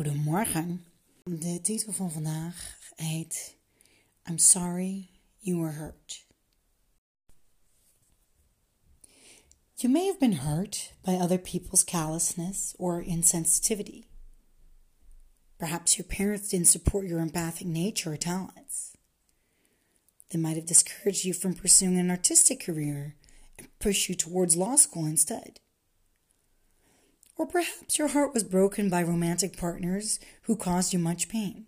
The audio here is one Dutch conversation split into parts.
Goedemorgen. De titel van vandaag heet I'm sorry you were hurt. You may have been hurt by other people's callousness or insensitivity. Perhaps your parents didn't support your empathic nature or talents. They might have discouraged you from pursuing an artistic career and pushed you towards law school instead. Or perhaps your heart was broken by romantic partners who caused you much pain.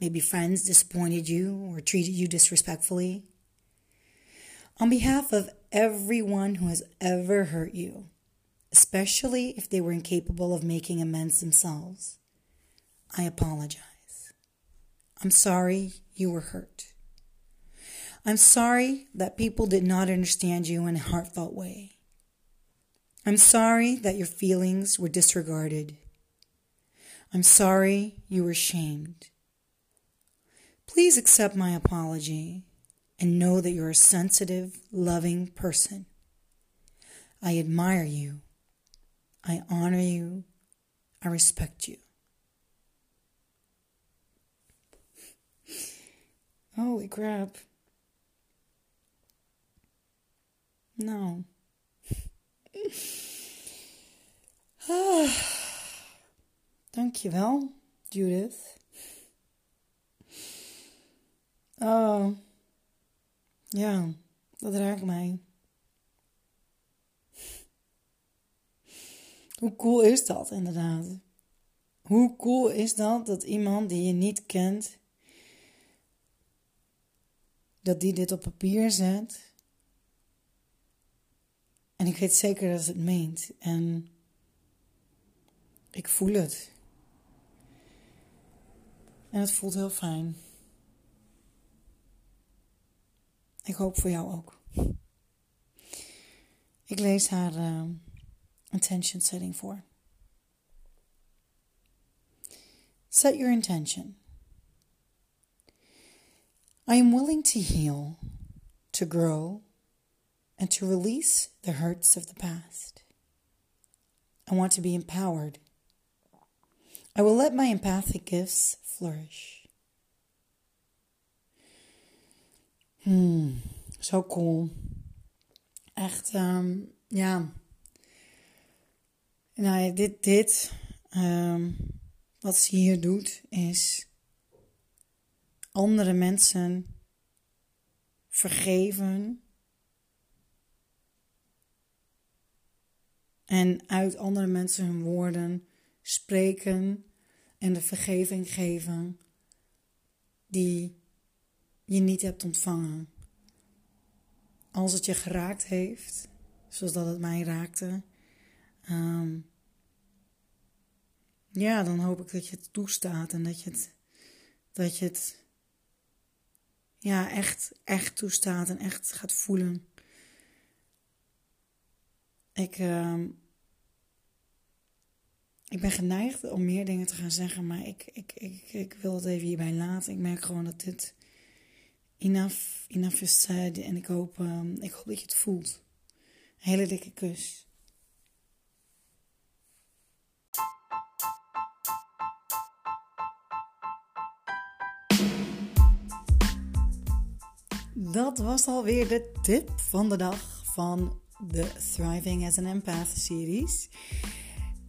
Maybe friends disappointed you or treated you disrespectfully. On behalf of everyone who has ever hurt you, especially if they were incapable of making amends themselves, I apologize. I'm sorry you were hurt. I'm sorry that people did not understand you in a heartfelt way. I'm sorry that your feelings were disregarded. I'm sorry you were shamed. Please accept my apology and know that you're a sensitive, loving person. I admire you. I honor you. I respect you. Holy crap. No. Dankjewel, Judith. Oh, ja, dat raakt mij. Hoe cool is dat inderdaad? Hoe cool is dat dat iemand die je niet kent, dat die dit op papier zet en ik weet zeker dat het meent. En ik voel het. En het voelt heel fijn. Ik hoop voor jou ook. Ik lees haar uh, intention setting voor. Set your intention. I am willing to heal, to grow, and to release the hurts of the past. I want to be empowered. I will let my empathic gifts flourish. Hmm, zo cool. Echt, um, ja. Nou dit, dit um, wat ze hier doet, is andere mensen vergeven En uit andere mensen hun woorden spreken en de vergeving geven die je niet hebt ontvangen. Als het je geraakt heeft, zoals dat het mij raakte, um, ja, dan hoop ik dat je het toestaat en dat je het, dat je het ja, echt, echt toestaat en echt gaat voelen. Ik, uh, ik ben geneigd om meer dingen te gaan zeggen, maar ik, ik, ik, ik wil het even hierbij laten. Ik merk gewoon dat dit enough, enough is said en ik hoop, uh, ik hoop dat je het voelt. Een hele dikke kus. Dat was alweer de tip van de dag van de Thriving as an Empath series.